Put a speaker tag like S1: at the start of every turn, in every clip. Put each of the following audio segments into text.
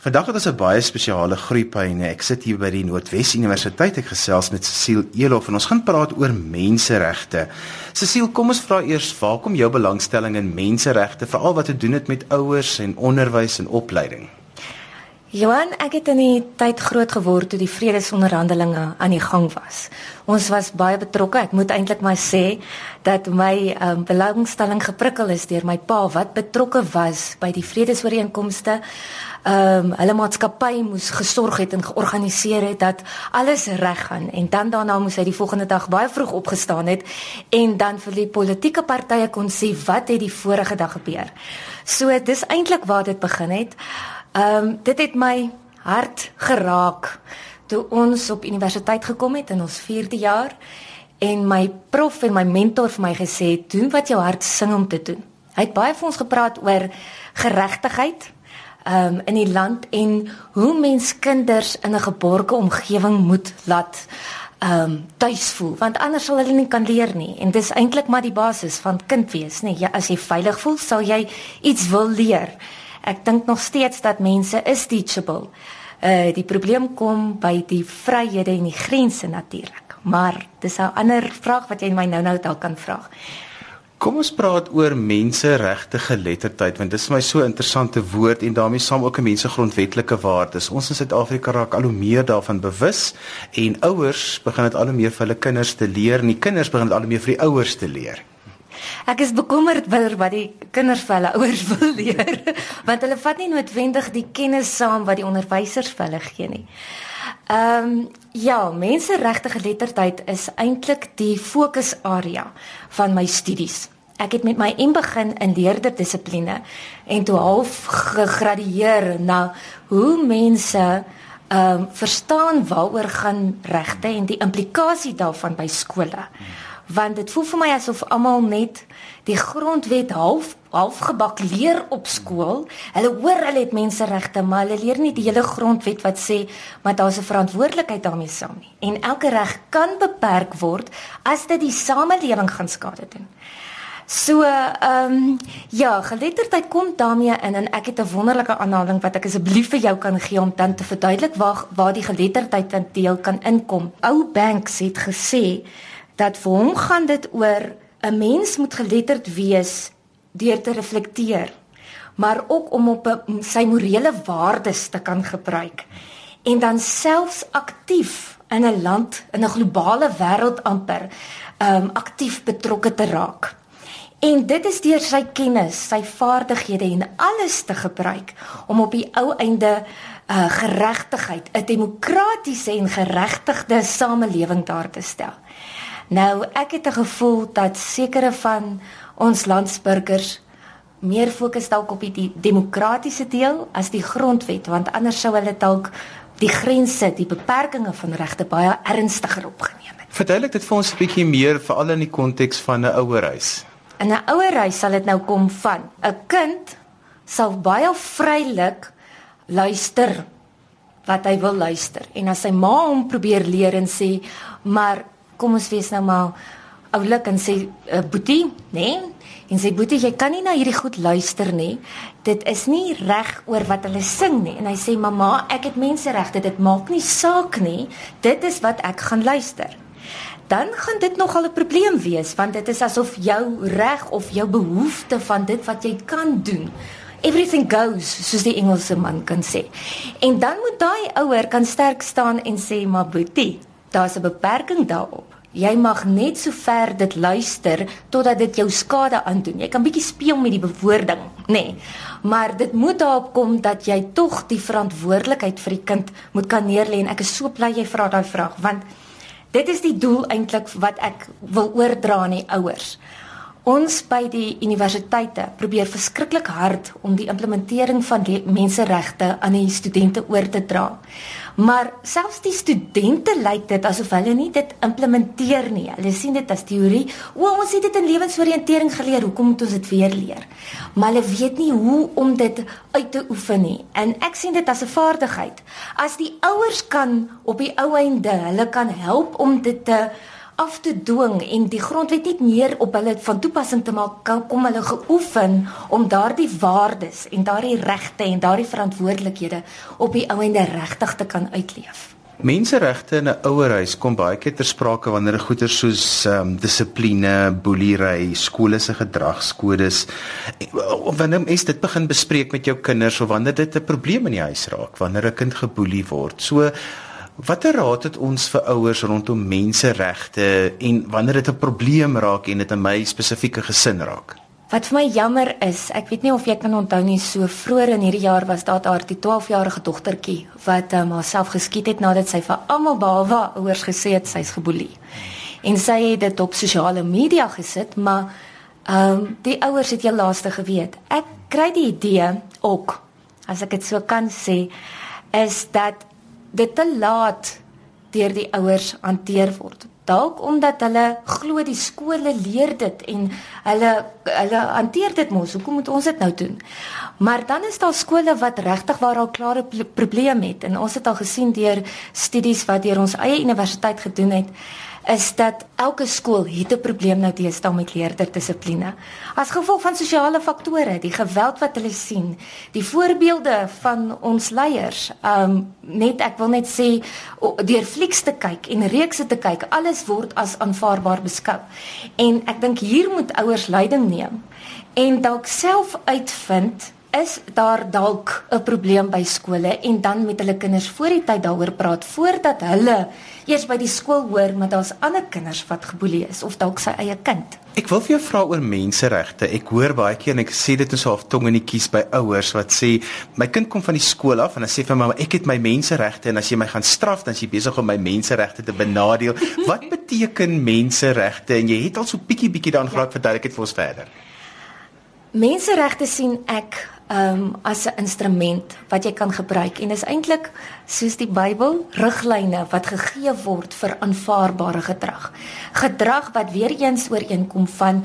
S1: Vandag het ons 'n baie spesiale groeipyne. Ek sit hier by die Noordwes Universiteit. Ek gesels met Cecile Elof en ons gaan praat oor menseregte. Cecile, kom ons vra eers, waar kom jou belangstelling in menseregte, veral wat te doen het met ouers en onderwys en opleiding?
S2: Johan, ek het in die tyd groot geword toe die vredesonderhandelinge aan die gang was. Ons was baie betrokke. Ek moet eintlik maar sê dat my um, belangstelling geprikkel is deur my pa wat betrokke was by die vredesooreenkomste. Ehm um, hulle maatskappy moes gesorg het en georganiseer het dat alles reg gaan en dan daarna moes hy die volgende dag baie vroeg opgestaan het en dan vir die politieke partye kon sê wat het die vorige dag gebeur. So dis eintlik waar dit begin het. Ehm um, dit het my hart geraak toe ons op universiteit gekom het in ons 4de jaar en my prof en my mentor vir my gesê het doen wat jou hart sing om te doen. Hy het baie vir ons gepraat oor geregtigheid ehm um, in die land en hoe mens kinders in 'n geborge omgewing moet laat ehm um, tuis voel want anders sal hulle nie kan leer nie. En dis eintlik maar die basis van kind wees nê. Ja as jy veilig voel sal jy iets wil leer Ek dink nog steeds dat mense is teachable. Uh die probleem kom by die vryhede en die grense natuurlik. Maar dis 'n ander vraag wat jy my nou-nou dalk kan vra.
S1: Kom ons praat oor menseregte geletterdheid want dit is my so interessante woord en daarmee saam ook 'n mense grondwetlike waardes. Ons in Suid-Afrika raak al hoe meer daarvan bewus en ouers begin dit al hoe meer vir hulle kinders te leer en die kinders begin dit al hoe meer vir die ouers te leer.
S2: Ek is bekommerd oor wat die kinders vir hulle ouers wil leer, want hulle vat nie noodwendig die kennis saam wat die onderwysers vir hulle gee nie. Ehm um, ja, menseregte geletterdheid is eintlik die fokusarea van my studies. Ek het met my M begin in leerderdissipline en toe half gegradueer na hoe mense ehm um, verstaan waaroor gaan regte en die implikasie daarvan by skole. Hmm want dit voel vir my asof almal net die grondwet half half gebak leer op skool. Hulle hoor hulle het menseregte, maar hulle leer nie die hele grondwet wat sê maar daar's 'n verantwoordelikheid daarmee saam nie. En elke reg kan beperk word as dit die samelewing gaan skade doen. So, ehm um, ja, geletterdheid kom daarmee in en ek het 'n wonderlike aanhaling wat ek asseblief vir jou kan gee om dan te verduidelik waar waar die geletterdheid in deel kan inkom. Ou Banks het gesê dat vir hom gaan dit oor 'n mens moet geletterd wees deur te reflekteer, maar ook om op sy morele waardes te kan gebruik en dan selfs aktief in 'n land in 'n globale wêreld amper um aktief betrokke te raak. En dit is deur sy kennis, sy vaardighede en alles te gebruik om op die ou einde uh geregtigheid, 'n demokratiese en geregtigde samelewing daar te stel. Nou, ek het 'n gevoel dat sekere van ons landsburgers meer fokus dalk op die demokratiese deel as die grondwet, want anders sou hulle dalk die grense, die beperkings van regte baie ernstiger opgeneem het.
S1: Verduidelik dit vir ons 'n bietjie meer veral in die konteks van 'n ouerhuis.
S2: In 'n ouerhuis sal dit nou kom van 'n kind sal baie vrylik luister wat hy wil luister. En as sy ma hom probeer leer en sê, "Maar kom ons wees nou maar oulik en sê uh, boetie, nê? Nee? En sê boetie, jy kan nie na hierdie goed luister nie. Dit is nie reg oor wat hulle sing nie. En hy sê mamma, ek het menseregte, dit maak nie saak nie. Dit is wat ek gaan luister. Dan gaan dit nogal 'n probleem wees want dit is asof jou reg of jou behoefte van dit wat jy kan doen Everything goes soos die Engelse man kan sê. En dan moet daai ouer kan sterk staan en sê maar boetie, daar's 'n beperking daarop. Jy mag net so ver dit luister totdat dit jou skade aandoen. Jy kan bietjie speel met die bewoording, nê. Nee. Maar dit moet daarop kom dat jy tog die verantwoordelikheid vir die kind moet kan neerlê en ek is so bly jy vra daai vraag want dit is die doel eintlik wat ek wil oordra aan die ouers. Ons by die universiteite probeer verskriklik hard om die implementering van menseregte aan die studente oor te dra. Maar selfs die studente lyk dit asof hulle nie dit implementeer nie. Hulle sien dit as teorie. O, ons het dit in lewensoriëntering geleer, hoekom moet ons dit weer leer? Maar hulle weet nie hoe om dit uit te oefen nie. En ek sien dit as 'n vaardigheid. As die ouers kan op die ou einde, hulle kan help om dit te af te dwing en die grondwet nie meer op hulle van toepassing te maak kom hulle geoefen om daardie waardes en daardie regte en daardie verantwoordelikhede op die ouende regtig te kan uitleef.
S1: Menseregte in 'n ouerhuis kom baie keer ter sprake wanneer goeie soos ehm um, dissipline, boelery, skole se gedragskodes of wanneer mens dit begin bespreek met jou kinders of wanneer dit 'n probleem in die huis raak, wanneer 'n kind geboelie word. So watter raad het ons vir ouers rondom menseregte en wanneer dit 'n probleem raak en dit in my spesifieke gesin raak?
S2: Wat vir my jammer is, ek weet nie of jy kan onthou nie, so vroeër in hierdie jaar was daar haar die 12-jarige dogtertjie wat um, haarself geskiet het nadat sy vir almal behalwe ouers gesê het sy's geboelie. En sy het dit op sosiale media gesit, maar ehm um, die ouers het heel laaste geweet. Ek kry die idee ook as ek dit so kan sê is dat dit te laat deur die ouers hanteer word. Dalk omdat hulle glo die skole leer dit en hulle hulle hanteer dit mos. Hoekom moet ons dit nou doen? Maar dan is daar skole wat regtig waar al klare probleme het. En ons het al gesien deur studies wat deur ons eie universiteit gedoen het is dat elke skool het 'n probleem nou teenoor met leerderdissipline. As gevolg van sosiale faktore, die geweld wat hulle sien, die voorbeelde van ons leiers, um net ek wil net sê deur flieks te kyk en reekse te kyk, alles word as aanvaarbaar beskou. En ek dink hier moet ouers leiding neem en dalk self uitvind is daar dalk 'n probleem by skole en dan met hulle kinders voor die tyd daaroor praat voordat hulle eers by die skool hoor maar daar's ander kinders wat geboelie is of dalk sy eie kind.
S1: Ek wil vir jou vra oor menseregte. Ek hoor baie keer en ek sê dit is half tong in die kies by ouers wat sê my kind kom van die skool af en dan sê vir mamma ek het my menseregte en as jy my gaan straf dan is jy besig om my menseregte te benadeel. Wat beteken menseregte en jy het al so bietjie bietjie daaraan geraak ja. verduidelik dit vir ons verder.
S2: Menseregte sien ek um as 'n instrument wat jy kan gebruik en is eintlik soos die Bybel riglyne wat gegee word vir aanvaarbare gedrag. Gedrag wat weer eens ooreenkom van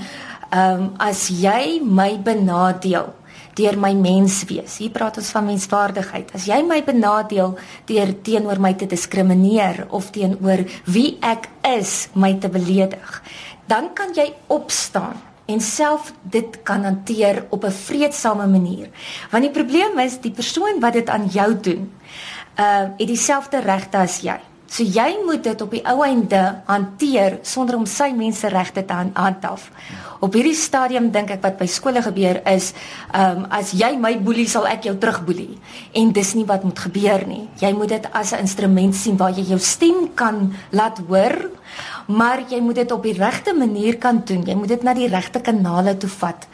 S2: um as jy my benadeel deur my mens wees. Hier praat ons van menswaardigheid. As jy my benadeel deur teenoor my te diskrimineer of teenoor wie ek is, my te beledig, dan kan jy opstaan en self dit kan hanteer op 'n vredesame manier. Want die probleem is die persoon wat dit aan jou doen, uh het dieselfde regte as jy. So jy moet dit op die ou einde hanteer sonder om sy menseregte te handhaaf. Op hierdie stadium dink ek wat by skole gebeur is, ehm um, as jy my boelie sal ek jou terugboelie. En dis nie wat moet gebeur nie. Jy moet dit as 'n instrument sien waar jy jou stem kan laat hoor maar jy moet dit op die regte manier kan doen. Jy moet dit na die regte kanale toe vat.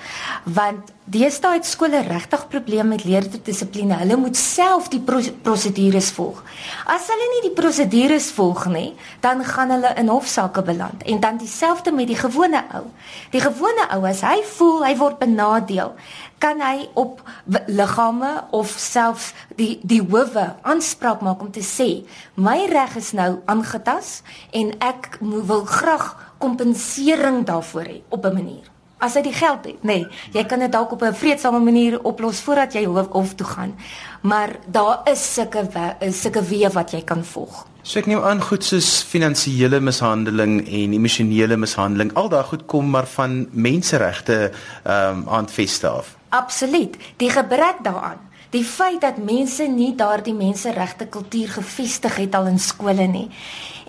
S2: Want deesdae het skole regtig probleme met leerderdissipline. Hulle moet self die prosedures volg. As hulle nie die prosedures volg nie, dan gaan hulle in hofsaake beland. En dan dieselfde met die gewone ou. Die gewone ou as hy voel hy word benadeel, kan hy op liggame of selfs die die howe aanspraak maak om te sê my reg is nou aangetas en ek wil graag kompensering daarvoor hê op 'n manier as hy die geld het nê nee, jy kan dit dalk op 'n vredesame manier oplos voordat jy hof, hof toe gaan maar daar is sulke sulke weë wat jy kan volg
S1: So ek neem aan goed soos finansiële mishandeling en emosionele mishandeling al daai goed kom maar van menseregte ehm um, aanveste af
S2: Absoluut. Die gebrek daaraan, die feit dat mense nie daardie menseregte kultuur gevestig het al in skole nie.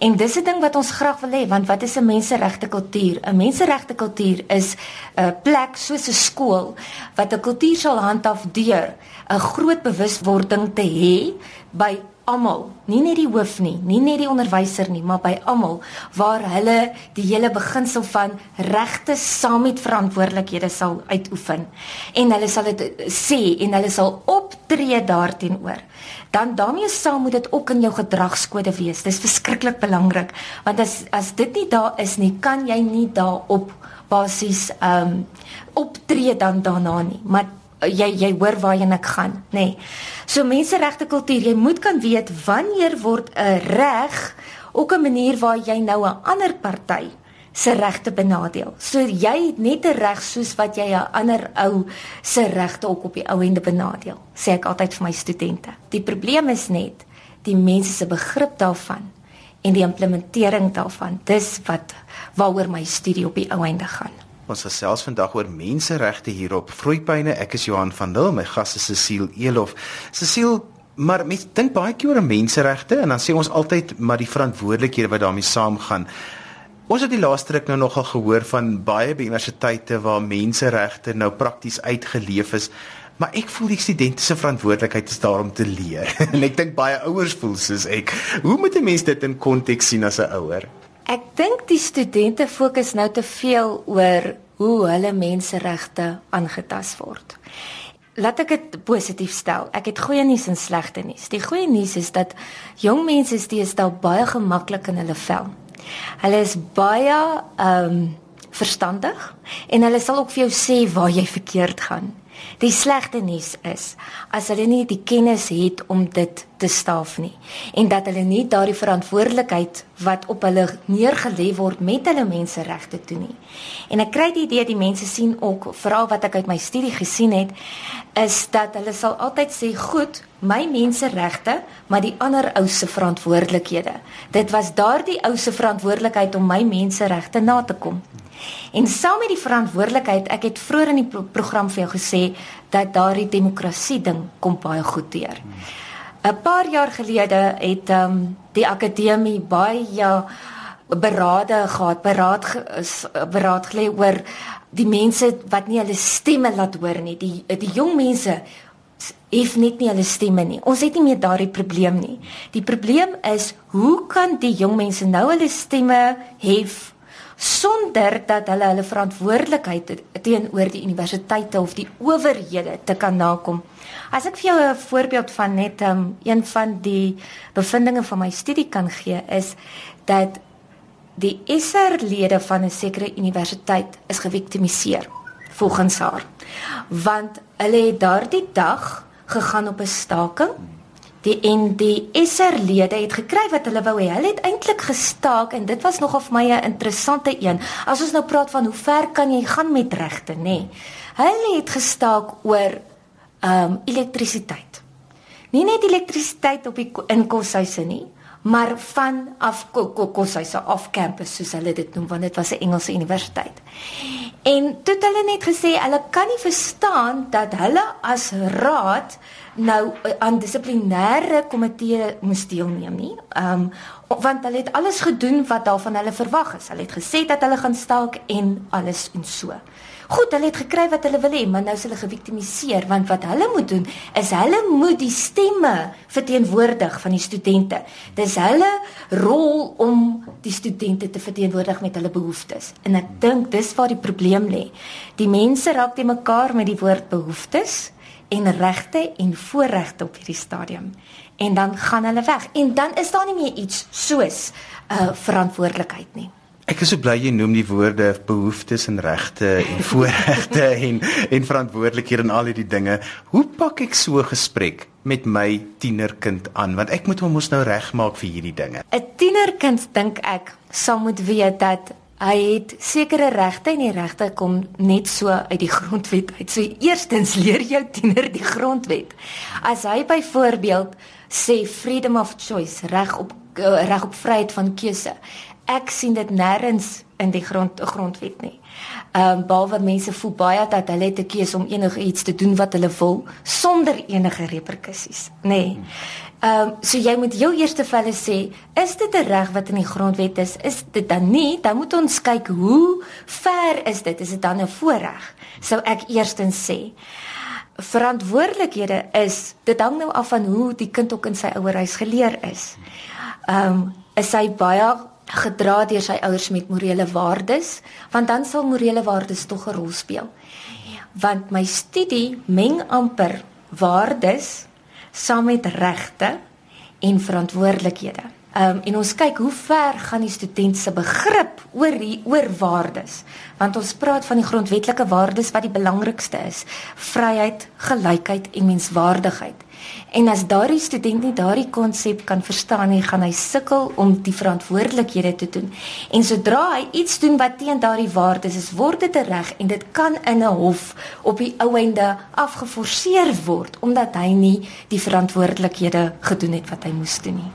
S2: En dis 'n ding wat ons graag wil hê, want wat is 'n menseregte kultuur? 'n Menseregte kultuur is 'n plek soos 'n skool wat 'n kultuur sal handhaaf deur 'n groot bewuswording te hê by almal, nie net die hoof nie, nie net die onderwyser nie, maar by almal waar hulle die hele beginsel van regte saam met verantwoordelikhede sal uitoefen en hulle sal dit sê en hulle sal optree daarteenoor. Dan daarmee saam moet dit ook in jou gedragskode wees. Dis verskriklik belangrik want as as dit nie daar is nie, kan jy nie daarop basies ehm um, optree dan daarna nie. Maar jy jy hoor waarheen ek gaan, nê. Nee. So menseregte kultuur, jy moet kan weet wanneer word 'n reg ook 'n manier waar jy nou 'n ander party se regte benadeel. So jy het net 'n reg soos wat jy 'n ander ou se regte ook op die ou ende benadeel, sê ek altyd vir my studente. Die probleem is net die mense se begrip daarvan en die implementering daarvan. Dis wat waaroor my studie op die ou einde gaan.
S1: Ons gesels vandag oor menseregte hier op Vloeipyne. Ek is Johan van Lille, my gas is Cecile Elof. Cecile, maar mens dink baie keer oor menseregte en dan sê ons altyd maar die verantwoordelikhede wat daarmee saamgaan. Ons het die laaste ruk nou nogal gehoor van baie by universiteite waar menseregte nou prakties uitgeleef is. Maar ek voel die studente se verantwoordelikheid is daar om te leer. en ek dink baie ouers voel soos ek. Hoe moet 'n mens dit in konteks sien as 'n ouer?
S2: Ek dink die studente fokus nou te veel oor hoe hulle menseregte aangetast word. Laat ek dit positief stel. Ek het goeie nuus en slegte nuus. Die goeie nuus is dat jong mense steeds baie gemaklik in hulle vel. Hulle is baie ehm um, verstandig en hulle sal ook vir jou sê waar jy verkeerd gaan. Die slegte nuus is as hulle nie die kennis het om dit te staaf nie en dat hulle nie daardie verantwoordelikheid wat op hulle neergelê word met hulle menseregte toe nie. En ek kry die idee die mense sien ook veral wat ek uit my studie gesien het is dat hulle sal altyd sê goed, my menseregte, maar die ander ou se verantwoordelikhede. Dit was daardie ou se verantwoordelikheid om my menseregte na te kom. En saam met die verantwoordelikheid, ek het vroeër in die pro program vir jou gesê dat daardie demokrasie ding kom baie goed deur. 'n Paar jaar gelede het ehm um, die akademie baie berade gehad, beraad beraad gelê oor die mense wat nie hulle stemme laat hoor nie. Die die jong mense het net nie hulle stemme nie. Ons het nie meer daardie probleem nie. Die probleem is hoe kan die jong mense nou hulle stemme hef sonder dat hulle hulle verantwoordelikheid teenoor die universiteite of die owerhede te kan nakom. As ek vir jou 'n voorbeeld van net um, een van die bevindinge van my studie kan gee is dat die SR-lede van 'n sekere universiteit is geviktimiseer volgens haar. Want hulle het daardie dag gegaan op 'n staking die en die SR-lede het gekry wat hulle wou hê. Hulle het eintlik gestaak en dit was nogal vir my 'n interessante een. As ons nou praat van hoe ver kan jy gaan met regte, nê? Nee. Hulle het gestaak oor ehm um, elektrisiteit. Nie net elektrisiteit op die in koshuise nie, maar van af koshuise af campus soos hulle dit noem want dit was 'n Engelse universiteit. En toe het hulle net gesê hulle kan nie verstaan dat hulle as raad nou eh, aan dissiplinêre komitee moes deelneem nie. Ehm um, want hulle het alles gedoen wat daarvan hulle verwag is. Hulle het gesê dat hulle gaan staak en alles en so. Goed, hulle het gekry wat hulle wil hê, maar nou is hulle geviktimiseer want wat hulle moet doen is hulle moet die stemme verteenwoordig van die studente. Dis hulle rol om die studente te verteenwoordig met hulle behoeftes. En ek dink dis waar die probleem lê. Die mense raak te mekaar met die woord behoeftes en regte en voorregte op hierdie stadium en dan gaan hulle weg en dan is daar nie meer iets soos 'n uh, verantwoordelikheid nie.
S1: Ek is so bly jy noem die woorde behoeftes en regte en voorregte en en verantwoordelikhede en al hierdie dinge. Hoe pak ek so 'n gesprek met my tienerkind aan want ek moet hom mos nou regmaak vir hierdie dinge.
S2: 'n Tienerkind dink ek sal moet weet dat Hy het sekere regte en die regte kom net so uit die grondwet uit. So eerstens leer jou tiener die grondwet. As hy byvoorbeeld sê freedom of choice, reg op uh, reg op vryheid van keuse. Ek sien dit nêrens in die grond grondwet nie. Ehm um, behalwe mense voel baie dat hulle te keuse om enigiets te doen wat hulle wil sonder enige reperkusies, nê. Nee. Ehm um, so jy moet jou eerste vir hulle sê, is dit 'n reg wat in die grondwet is? Is dit dan nie? Dan moet ons kyk hoe ver is dit? Is dit dan 'n voorreg? Sou ek eerstens sê. Verantwoordelikhede is dit hang nou af van hoe die kind ook in sy ouerhuis geleer is. Ehm um, is hy baie gedra deur sy ouers met morele waardes, want dan sal morele waardes tog 'n rol speel. Want my studie meng amper waardes saam met regte en verantwoordelikhede. Ehm um, en ons kyk hoe ver gaan die student se begrip oor die oor waardes. Want ons praat van die grondwetlike waardes wat die belangrikste is: vryheid, gelykheid en menswaardigheid. En as daardie student nie daardie konsep kan verstaan nie, gaan hy sukkel om die verantwoordelikhede te doen. En sodra hy iets doen wat teen daardie waardes is, word dit reg en dit kan in 'n hof op die ou einde afgeforseer word omdat hy nie die verantwoordelikhede gedoen het wat hy moes doen nie.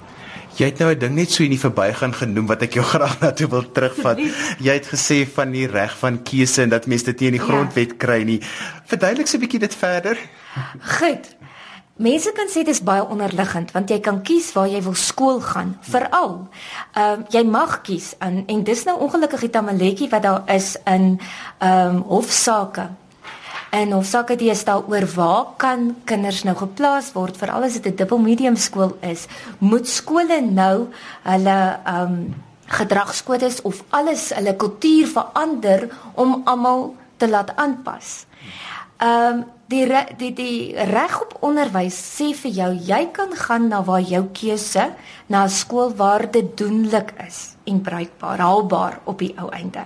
S1: Jy het nou 'n ding net so in die verbygaan genoem wat ek jou graag na toe wil terugvat. Jy het gesê van die reg van keuse en dat mense dit nie in die ja. grondwet kry nie. Verduidelik 'n bietjie dit verder.
S2: Goed. Mense kan sê dit is baie onderliggend want jy kan kies waar jy wil skool gaan. Veral, ehm uh, jy mag kies en en dis nou ongelukkig die tamaletjie wat daar is in ehm um, hofsaake en of sakke die stel oor waar kan kinders nou geplaas word veral as dit 'n dubbel medium skool is moet skole nou hulle um gedragskodes of alles hulle kultuur verander om almal te laat aanpas. Um die re, die die reg op onderwys sê vir jou jy kan gaan na waar jou keuse na 'n skool waar dit doenlik is en bruikbaar haalbaar op die ou einde.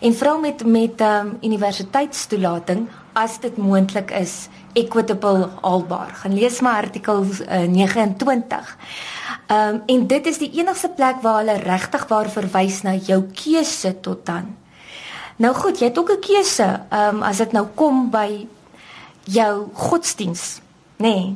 S2: En vra met met um universiteitstoelating as dit moontlik is equitable haalbaar. Gaan lees maar artikel uh, 29. Ehm um, en dit is die enigste plek waar hulle regtig waar verwys na jou keuse tot dan. Nou goed, jy het ook 'n keuse. Ehm um, as dit nou kom by jou godsdiens, nê? Nee,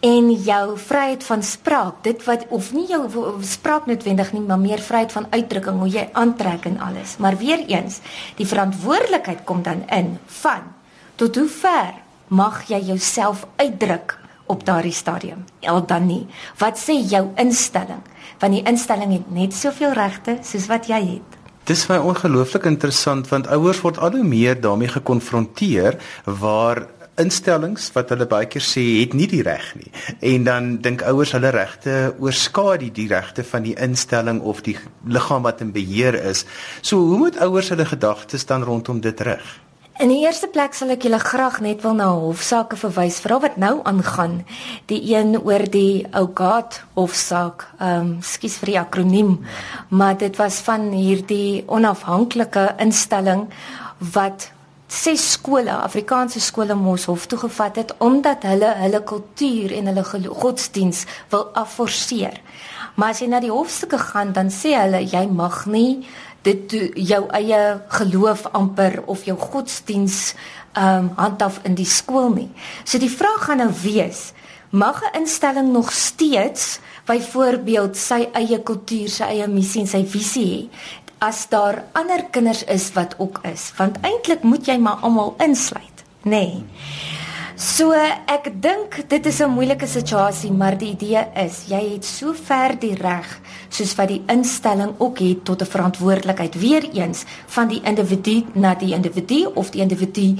S2: en jou vryheid van spraak, dit wat of nie jou spraak noodwendig nie, maar meer vryheid van uitdrukking, hoe jy aantrek en alles. Maar weer eens, die verantwoordelikheid kom dan in van tot hoe ver mag jy jouself uitdruk op daardie stadium? El dan nie. Wat sê jou instelling? Want die instelling het net soveel regte soos wat jy het.
S1: Dis baie ongelooflik interessant want ouers word al hoe meer daarmee gekonfronteer waar instellings wat hulle baie keer sê het nie die reg nie en dan dink ouers hulle regte oorskadu die regte van die instelling of die liggaam wat in beheer is. So hoe moet ouers hulle gedagtes dan rondom dit rig?
S2: In die eerste plek sal ek julle graag net wil na hofsaake verwys vra wat nou aangaan. Die een oor die Ougaat hofsaak. Ehm, um, skus vir die akroniem, maar dit was van hierdie onafhanklike instelling wat ses skole, Afrikaanse skole mos hof toe gevat het omdat hulle hulle kultuur en hulle godsdiens wil afforceer. Maar as jy na die hofstukke gaan, dan sê hulle jy mag nie dit jou eie geloof amper of jou godsdiens ehm um, handhaf in die skool nie. So die vraag gaan nou wees, mag 'n instelling nog steeds byvoorbeeld sy eie kultuur, sy eie missie en sy visie hê as daar ander kinders is wat ook is? Want eintlik moet jy maar almal insluit, nê? Nee. So ek dink dit is 'n moeilike situasie, maar die idee is jy het so ver die reg soos wat die instelling ook het tot 'n verantwoordelikheid weer eens van die individu na die individu of die individu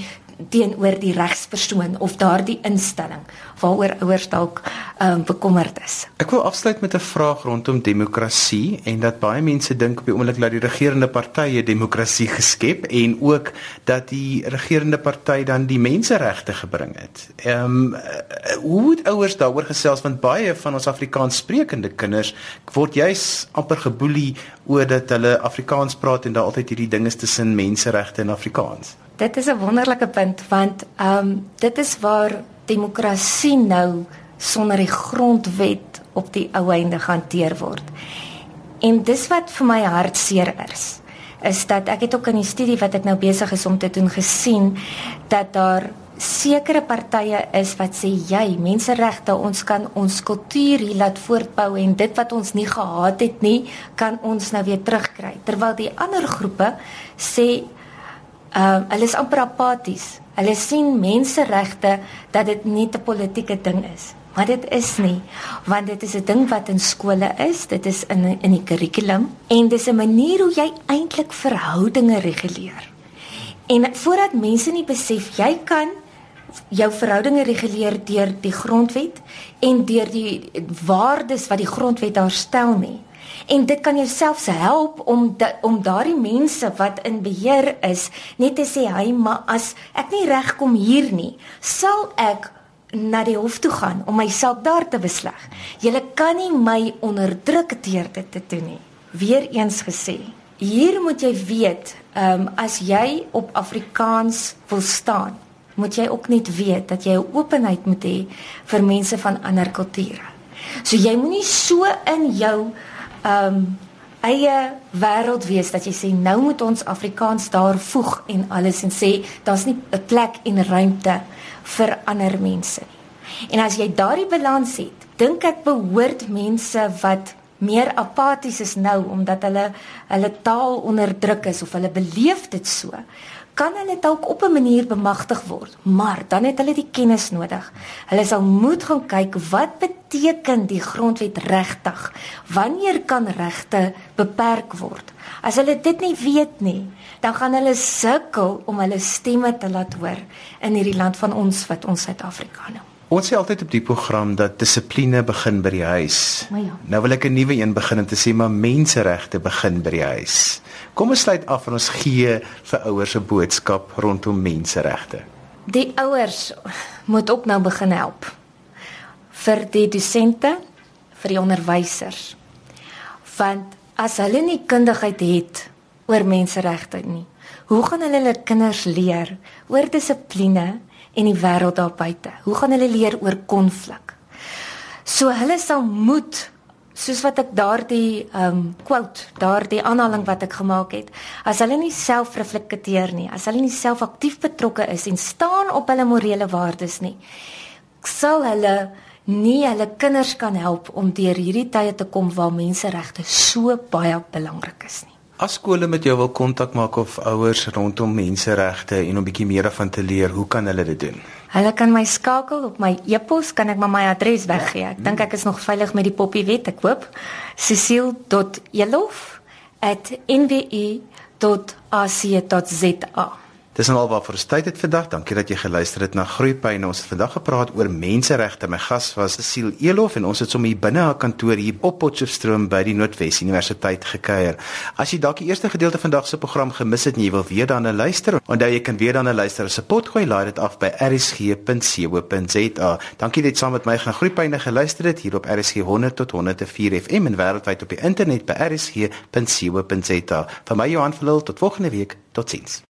S2: teenoor die regspersoon of daardie instelling waaroor ouers dalk um, bekommerd is.
S1: Ek wil afsluit met 'n vraag rondom demokrasie en dat baie mense dink op die oomblik dat die regerende partye demokrasie geskep en ook dat die regerende party dan die menseregte gebring het. Ehm um, hoe moet ouers daaroor gesels want baie van ons Afrikaans sprekende kinders word juis amper geboelie oor dat hulle Afrikaans praat en daar altyd hierdie dinge tussen menseregte en Afrikaans.
S2: Dit is 'n wonderlike punt want ehm um, dit is waar demokrasie nou sonder die grondwet op die ou einde gehanteer word. En dis wat vir my hartseer is, is dat ek het ook in die studie wat ek nou besig is om te doen gesien dat daar sekere partye is wat sê jy menseregte ons kan ons kultuur hier laat voortbou en dit wat ons nie gehad het nie kan ons nou weer terugkry terwyl die ander groepe sê uh, hulle is amper apaties. Hulle sien menseregte dat dit nie 'n politieke ding is. Maar dit is nie, want dit is 'n ding wat in skole is, dit is in in die kurrikulum en dis 'n manier hoe jy eintlik verhoudinge reguleer. En voordat mense nie besef jy kan jou verhoudinge reguleer deur die grondwet en deur die waardes wat die grondwet daar stel nie en dit kan jou selfs help om da, om daardie mense wat in beheer is net te sê hy maar as ek nie reg kom hier nie sal ek na die hof toe gaan om my saak daar te besleg. Julle kan nie my onderdruk deur dit te doen nie. Weereens gesê, hier moet jy weet, ehm um, as jy op Afrikaans wil staan, moet jy ook net weet dat jy 'n openheid moet hê vir mense van ander kulture. So jy moenie so in jou um eie wêreld wees dat jy sê nou moet ons Afrikaans daar voeg en alles en sê daar's nie 'n plek en ruimte vir ander mense nie. En as jy daardie balans het, dink ek behoort mense wat meer apaties is nou omdat hulle hulle taal onderdruk is of hulle beleef dit so, kan hulle dalk op 'n manier bemagtig word, maar dan het hulle die kennis nodig. Hulle sal moet gaan kyk wat beteken die grondwet regtig? Wanneer kan regte beperk word? As hulle dit nie weet nie, dan gaan hulle sukkel om hulle stemme te laat hoor in hierdie land van ons wat ons Suid-Afrika noem.
S1: Ons sê altyd op die program dat dissipline begin by die huis.
S2: Ja.
S1: Nou wil ek 'n nuwe een begin om te sê maar menseregte begin by die huis. Kom ons sluit af en ons gee vir ouers 'n boodskap rondom menseregte.
S2: Die ouers moet ook nou begin help vir die dosente, vir die onderwysers. Want as hulle nie kundigheid het oor menseregte nie, hoe gaan hulle hulle kinders leer oor dissipline en die wêreld daar buite. Hoe gaan hulle leer oor konflik? So hulle sal moet soos wat ek daardie um quote, daardie aanhaling wat ek gemaak het, as hulle nie self reflekteer nie, as hulle nie self aktief betrokke is en staan op hulle morele waardes nie, sal hulle nie hulle kinders kan help om deur hierdie tye te kom waar menseregte so baie belangrik is nie.
S1: As skole met jou wil kontak maak of ouers rondom menseregte en om bietjie meer van te leer, hoe kan hulle dit doen?
S2: Hulle kan my skakel op my e-pos, kan ek maar my adres weggee. Ek dink ek is nog veilig met die poppie wet, ek hoop. cecile.elof@nwi.ac.za
S1: Dis nou al wat vir ons tyd het vandag. Dankie dat jy geluister het na Groeipyne. Ons het vandag gepraat oor menseregte. My gas was Cecile Elof en ons het sommer hier binne haar kantoor hier op Potchefstroom by die Noordwes Universiteit gekuier. As jy dalk die eerste gedeelte vandag se program gemis het en jy wil weer daarna luister, onthou jy kan weer daarna luister 'n potgooi. Laai dit af by rsg.co.za. Dankie dat jy saam met my gaan Groeipyne geluister het hier op RSG 100 tot 104 FM en wêreldwyd op die internet by rsg.co.za. Vir my Johan Verlille tot volgende week. Totsiens.